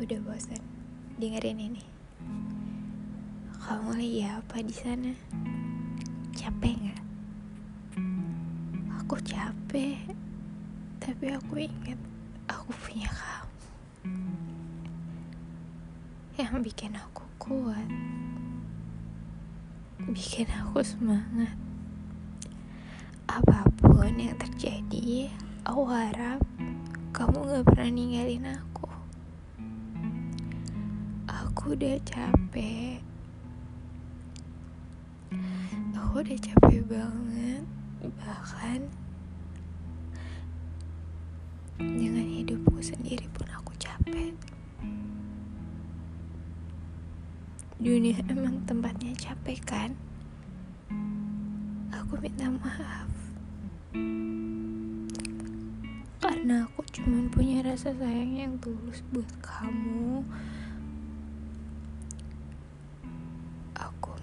udah bosan dengerin ini. Kamu lagi apa di sana? Capek nggak? Aku capek, tapi aku ingat aku punya kamu yang bikin aku kuat, bikin aku semangat. Apa pun yang terjadi, aku harap kamu gak pernah ninggalin aku. Aku udah capek. Aku udah capek banget. Bahkan dengan hidupku sendiri pun aku capek. Dunia emang tempatnya capek kan? Aku minta maaf. Karena aku cuma punya rasa sayang yang tulus buat kamu.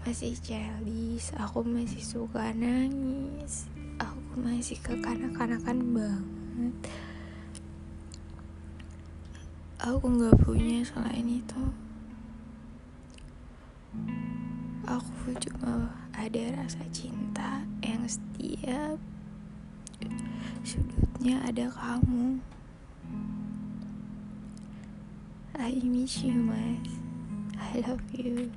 Masih childish, aku masih suka nangis, aku masih kekanak-kanakan banget. Aku gak punya selain itu. Aku cuma ada rasa cinta yang setiap sudutnya ada kamu. I miss you, mas. I love you.